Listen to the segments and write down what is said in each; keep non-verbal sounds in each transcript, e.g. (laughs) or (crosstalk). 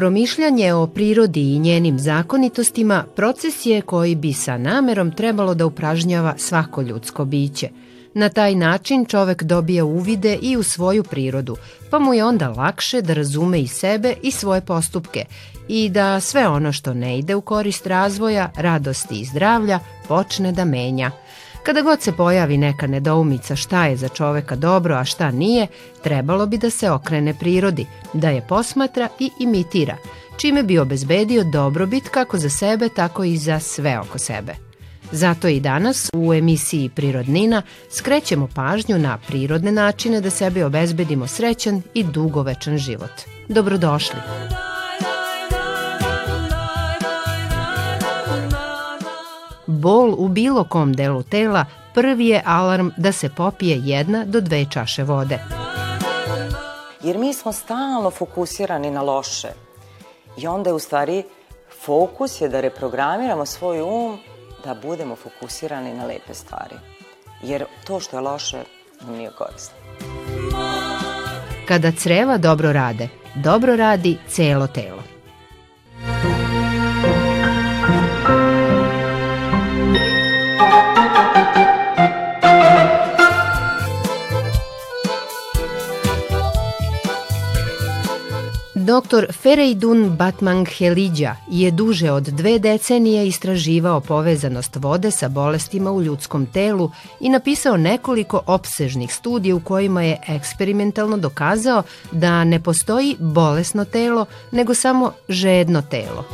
Promišljanje o prirodi i njenim zakonitostima proces je koji bi sa namerom trebalo da upražnjava svako ljudsko biće. Na taj način čovek dobija uvide i u svoju prirodu, pa mu je onda lakše da razume i sebe i svoje postupke i da sve ono što ne ide u korist razvoja, radosti i zdravlja počne da menja – Kada god se pojavi neka nedoumica šta je za čoveka dobro, a šta nije, trebalo bi da se okrene prirodi, da je posmatra i imitira, čime bi obezbedio dobrobit kako za sebe, tako i za sve oko sebe. Zato i danas u emisiji Prirodnina skrećemo pažnju na prirodne načine da sebi obezbedimo srećan i dugovečan život. Dobrodošli! Bol u bilo kom delu tela prvi je alarm da se popije jedna do dve čaše vode. Jer mi smo stalno fokusirani na loše. I onda je u stvari fokus je da reprogramiramo svoj um da budemo fokusirani na lepe stvari. Jer to što je loše nam nije korisno. Kada creva dobro rade, dobro radi celo telo. Dr. Ferejdun Batmanghelidja je duže od dve decenije istraživao povezanost vode sa bolestima u ljudskom telu i napisao nekoliko opsežnih studija u kojima je eksperimentalno dokazao da ne postoji bolesno telo, nego samo žedno telo.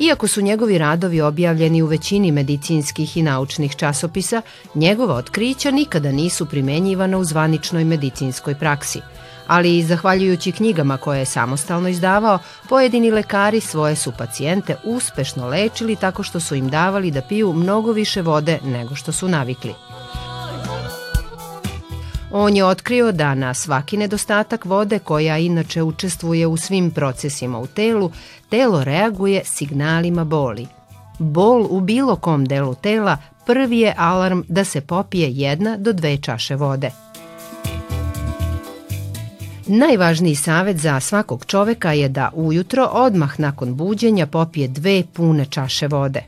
Iako su njegovi radovi objavljeni u većini medicinskih i naučnih časopisa, njegova otkrića nikada nisu primenjivana u zvaničnoj medicinskoj praksi – ali i zahvaljujući knjigama koje je samostalno izdavao, pojedini lekari svoje su pacijente uspešno lečili tako što su im davali da piju mnogo više vode nego što su navikli. On je otkrio da na svaki nedostatak vode koja inače učestvuje u svim procesima u telu, telo reaguje signalima boli. Bol u bilo kom delu tela prvi je alarm da se popije jedna do dve čaše vode – Najvažniji savet za svakog čoveka je da ujutro odmah nakon buđenja popije dve pune čaše vode.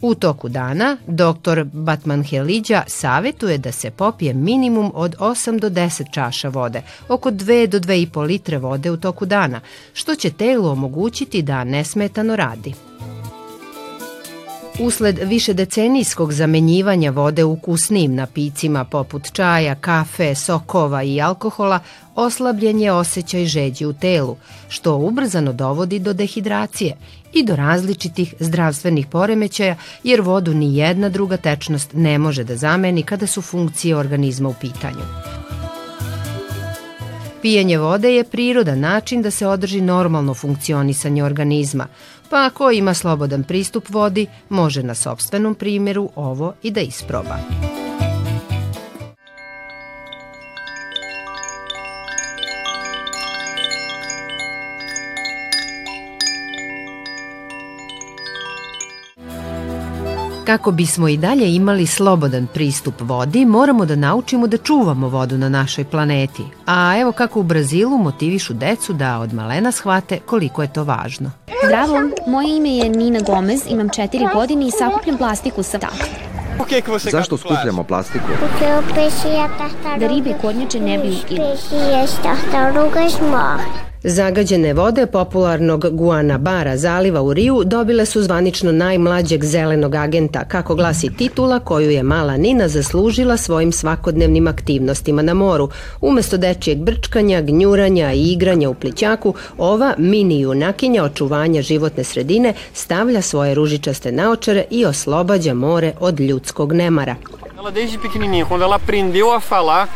U toku dana, dr. Batman Heliđa savetuje da se popije minimum od 8 do 10 čaša vode, oko 2 do 2,5 litre vode u toku dana, što će telu omogućiti da nesmetano radi. Usled višedecenijskog zamenjivanja vode ukusnim napicima poput čaja, kafe, sokova i alkohola, oslabljen je osjećaj žeđi u telu, što ubrzano dovodi do dehidracije i do različitih zdravstvenih poremećaja, jer vodu ni jedna druga tečnost ne može da zameni kada su funkcije organizma u pitanju. Pijenje vode je prirodan način da se održi normalno funkcionisanje organizma, pa ako ima slobodan pristup vodi, može na sobstvenom primjeru ovo i da isproba. Kako bismo i dalje imali slobodan pristup vodi, moramo da naučimo da čuvamo vodu na našoj planeti. A evo kako u Brazilu motivišu decu da od malena shvate koliko je to važno. Zdravo, moje ime je Nina Gomez, imam četiri godine i sakupljam plastiku sa takle. Zašto skupljamo plastiku? Da ribe i kornjače ne bi uginuli. Zagađene vode popularnog Guanabara zaliva u Riju dobile su zvanično najmlađeg zelenog agenta, kako glasi titula koju je mala Nina zaslužila svojim svakodnevnim aktivnostima na moru. Umesto dečijeg brčkanja, gnjuranja i igranja u plićaku, ova mini junakinja očuvanja životne sredine stavlja svoje ružičaste naočare i oslobađa more od ljudskog nemara. Ela desde pequenininha, quando ela aprendeu a falar,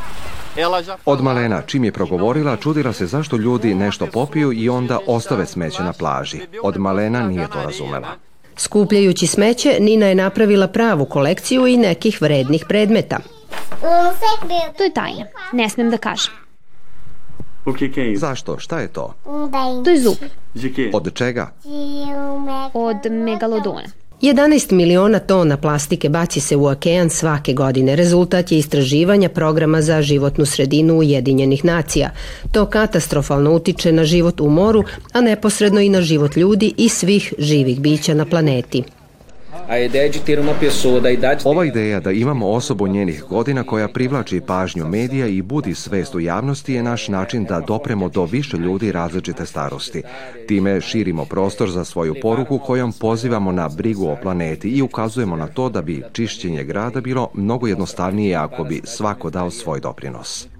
Od malena, čim je progovorila, čudila se zašto ljudi nešto popiju i onda ostave smeće na plaži. Od malena nije to razumela. Skupljajući smeće, Nina je napravila pravu kolekciju i nekih vrednih predmeta. To je tajna, ne smem da kažem. Zašto? Šta je to? To je zub. Od čega? Od megalodona. 11 miliona tona plastike baci se u okean svake godine. Rezultat je istraživanja programa za životnu sredinu Ujedinjenih nacija. To katastrofalno utiče na život u moru, a neposredno i na život ljudi i svih živih bića na planeti. A ideja de ter uma pessoa da idade... Ova ideja da imamo osobu njenih godina koja privlači pažnju medija i budi svest u javnosti je naš način da dopremo do više ljudi različite starosti. Time širimo prostor za svoju poruku kojom pozivamo na brigu o planeti i ukazujemo na to da bi čišćenje grada bilo mnogo jednostavnije ako bi svako dao svoj doprinos.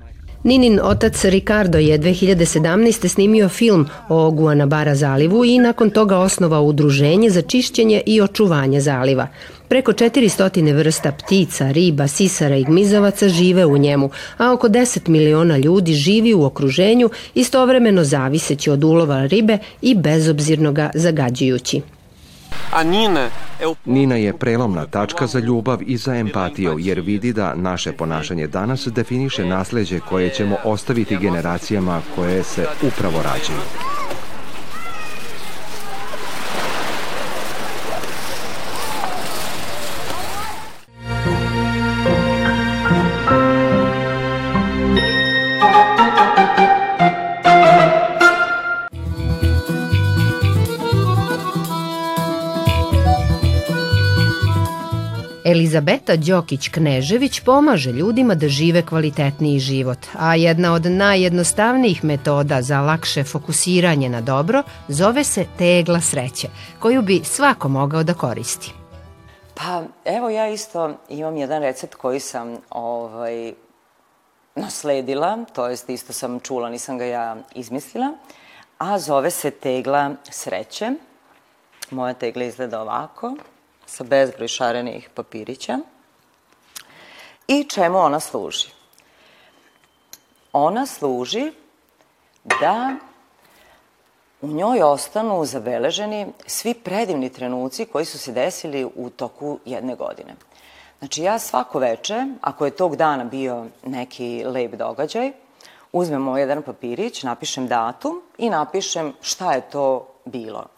Ninin otac Ricardo je 2017. snimio film o Guanabara zalivu i nakon toga osnovao udruženje za čišćenje i očuvanje zaliva. Preko 400 vrsta ptica, riba, sisara i gmizovaca žive u njemu, a oko 10 miliona ljudi živi u okruženju istovremeno zaviseći od ulova ribe i bezobzirno ga zagađujući. A Nina Nina je prelomna tačka za ljubav i za empatiju, jer vidi da naše ponašanje danas definiše nasleđe koje ćemo ostaviti generacijama koje se upravo rađaju. Elizabeta Đokić-Knežević pomaže ljudima da žive kvalitetniji život, a jedna od najjednostavnijih metoda za lakše fokusiranje na dobro zove se tegla sreće, koju bi svako mogao da koristi. Pa evo ja isto imam jedan recept koji sam ovaj, nasledila, to jest isto sam čula, nisam ga ja izmislila, a zove se tegla sreće. Moja tegla izgleda ovako sa bezbroj šarenih papirića. I čemu ona služi? Ona služi da u njoj ostanu zabeleženi svi predivni trenuci koji su se desili u toku jedne godine. Znači ja svako veče, ako je tog dana bio neki lep događaj, uzmem ovaj jedan papirić, napišem datum i napišem šta je to bilo.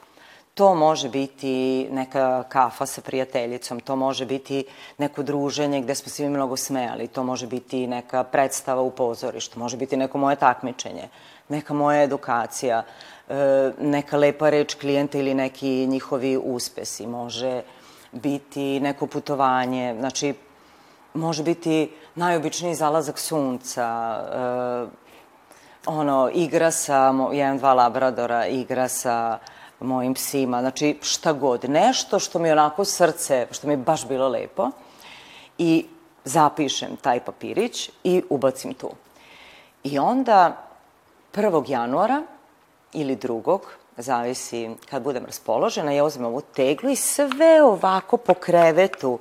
To može biti neka kafa sa prijateljicom, to može biti neko druženje gde smo svi mnogo smejali, to može biti neka predstava u pozorištu, može biti neko moje takmičenje, neka moja edukacija, e, neka lepa reč klijenta ili neki njihovi uspesi, može biti neko putovanje, znači može biti najobičniji zalazak sunca, e, ono, igra sa, jedan, dva labradora, igra sa mojim psima, znači šta god, nešto što mi onako srce, što mi je baš bilo lepo i zapišem taj papirić i ubacim tu. I onda 1. januara ili drugog, zavisi kad budem raspoložena, ja uzmem ovu teglu i sve ovako po krevetu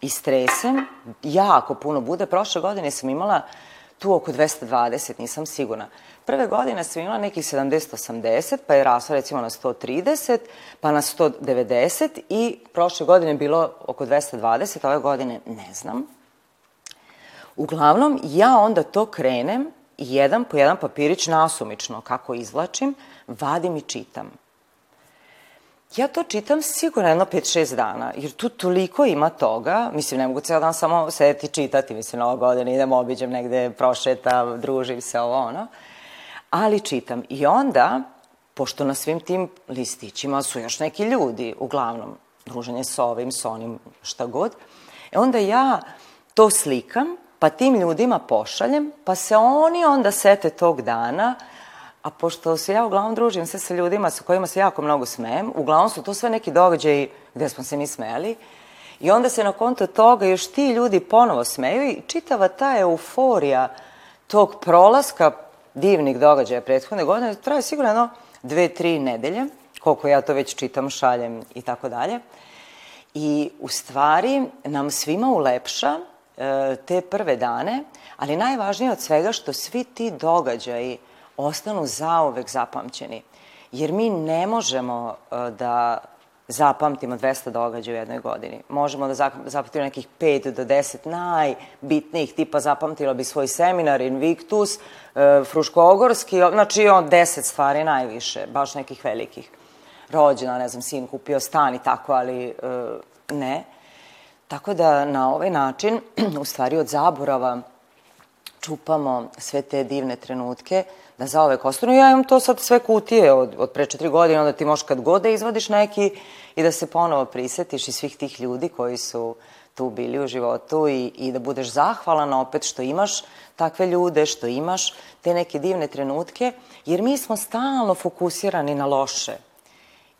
istresem, jako puno bude. Prošle godine sam imala tu oko 220, nisam sigurna. Prve godine sam imala nekih 70-80, pa je rasla recimo na 130, pa na 190 i prošle godine bilo oko 220, ove godine ne znam. Uglavnom, ja onda to krenem i jedan po jedan papirić nasumično, kako izvlačim, vadim i čitam. Ja to čitam sigurno jedno 5-6 dana, jer tu toliko ima toga, mislim, ne mogu cijel dan samo sedeti čitati, mislim, ova godina idem, obiđem negde, prošeta, družim se, ovo ono ali čitam. I onda, pošto na svim tim listićima su još neki ljudi, uglavnom, druženje sa ovim, sa onim, šta god, e onda ja to slikam, pa tim ljudima pošaljem, pa se oni onda sete tog dana, a pošto se ja uglavnom družim se sa ljudima sa kojima se jako mnogo smejem, uglavnom su to sve neki događaji gde smo se mi smeli, i onda se na konto toga još ti ljudi ponovo smeju i čitava ta euforija tog prolaska divnih događaja prethodne godine, traje sigurno jedno dve, tri nedelje, koliko ja to već čitam, šaljem i tako dalje. I u stvari nam svima ulepša e, te prve dane, ali najvažnije od svega što svi ti događaji ostanu zaovek zapamćeni. Jer mi ne možemo e, da zapamtimo 200 događaja u jednoj godini. Možemo da zapamtimo nekih 5 do 10 najbitnijih, tipa zapamtila bi svoj seminar Invictus, e, Fruškogorski, znači on 10 stvari najviše, baš nekih velikih. rođena, ne znam, sin kupio stan i tako, ali e, ne. Tako da na ovaj način, u stvari od zaborava, čupamo sve te divne trenutke, da za ove ostanu. Ja imam to sad sve kutije od, od pre četiri godine, onda ti možeš kad god da izvadiš neki i da se ponovo prisetiš i svih tih ljudi koji su tu bili u životu i, i da budeš zahvalan opet što imaš takve ljude, što imaš te neke divne trenutke, jer mi smo stalno fokusirani na loše.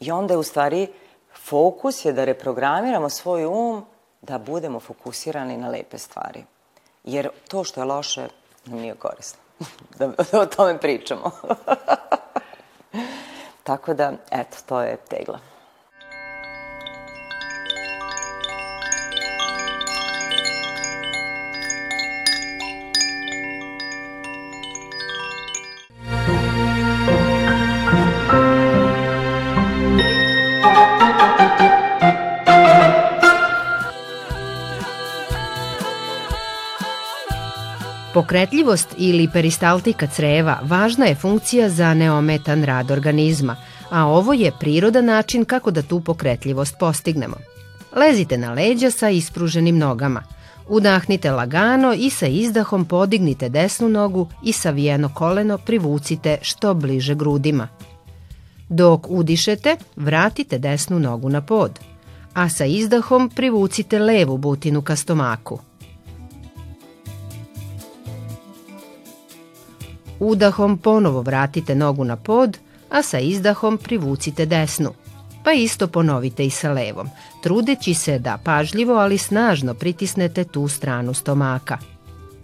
I onda je u stvari fokus je da reprogramiramo svoj um da budemo fokusirani na lepe stvari. Jer to što je loše nam nije korisno. Da, da o tome pričamo. (laughs) Tako da, eto, to je tegla. Pokretljivost ili peristaltika creva važna je funkcija za neometan rad organizma, a ovo je prirodan način kako da tu pokretljivost postignemo. Lezite na leđa sa ispruženim nogama. Udahnite lagano i sa izdahom podignite desnu nogu i savijeno koleno privucite što bliže grudima. Dok udišete, vratite desnu nogu na pod, a sa izdahom privucite levu butinu ka stomaku. Udahom ponovo vratite nogu na pod, a sa izdahom privucite desnu. Pa isto ponovite i sa levom, trudeći se da pažljivo ali snažno pritisnete tu stranu stomaka.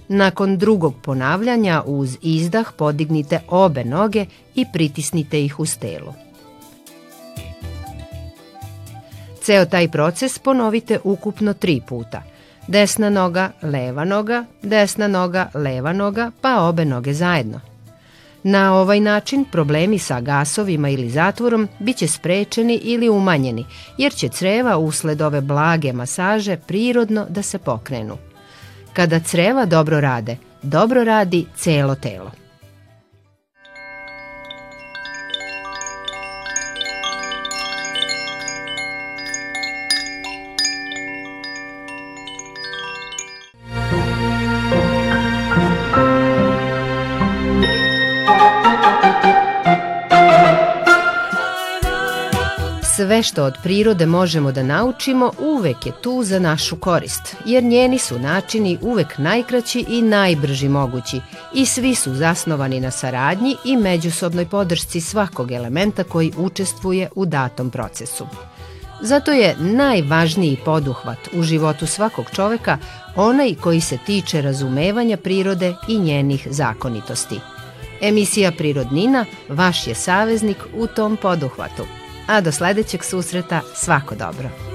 Nakon drugog ponavljanja uz izdah podignite obe noge i pritisnite ih uz telo. Ceo taj proces ponovite ukupno tri puta. Desna noga, leva noga, desna noga, leva noga, pa obe noge zajedno. Na ovaj način problemi sa gasovima ili zatvorom biće sprečeni ili umanjeni, jer će creva usled ove blage masaže prirodno da se pokrenu. Kada creva dobro rade, dobro radi celo telo. Sve što od prirode možemo da naučimo uvek je tu za našu korist, jer njeni su načini uvek najkraći i najbrži mogući i svi su zasnovani na saradnji i međusobnoj podršci svakog elementa koji učestvuje u datom procesu. Zato je najvažniji poduhvat u životu svakog čoveka onaj koji se tiče razumevanja prirode i njenih zakonitosti. Emisija Prirodnina vaš je saveznik u tom poduhvatu a do sledećeg susreta svako dobro.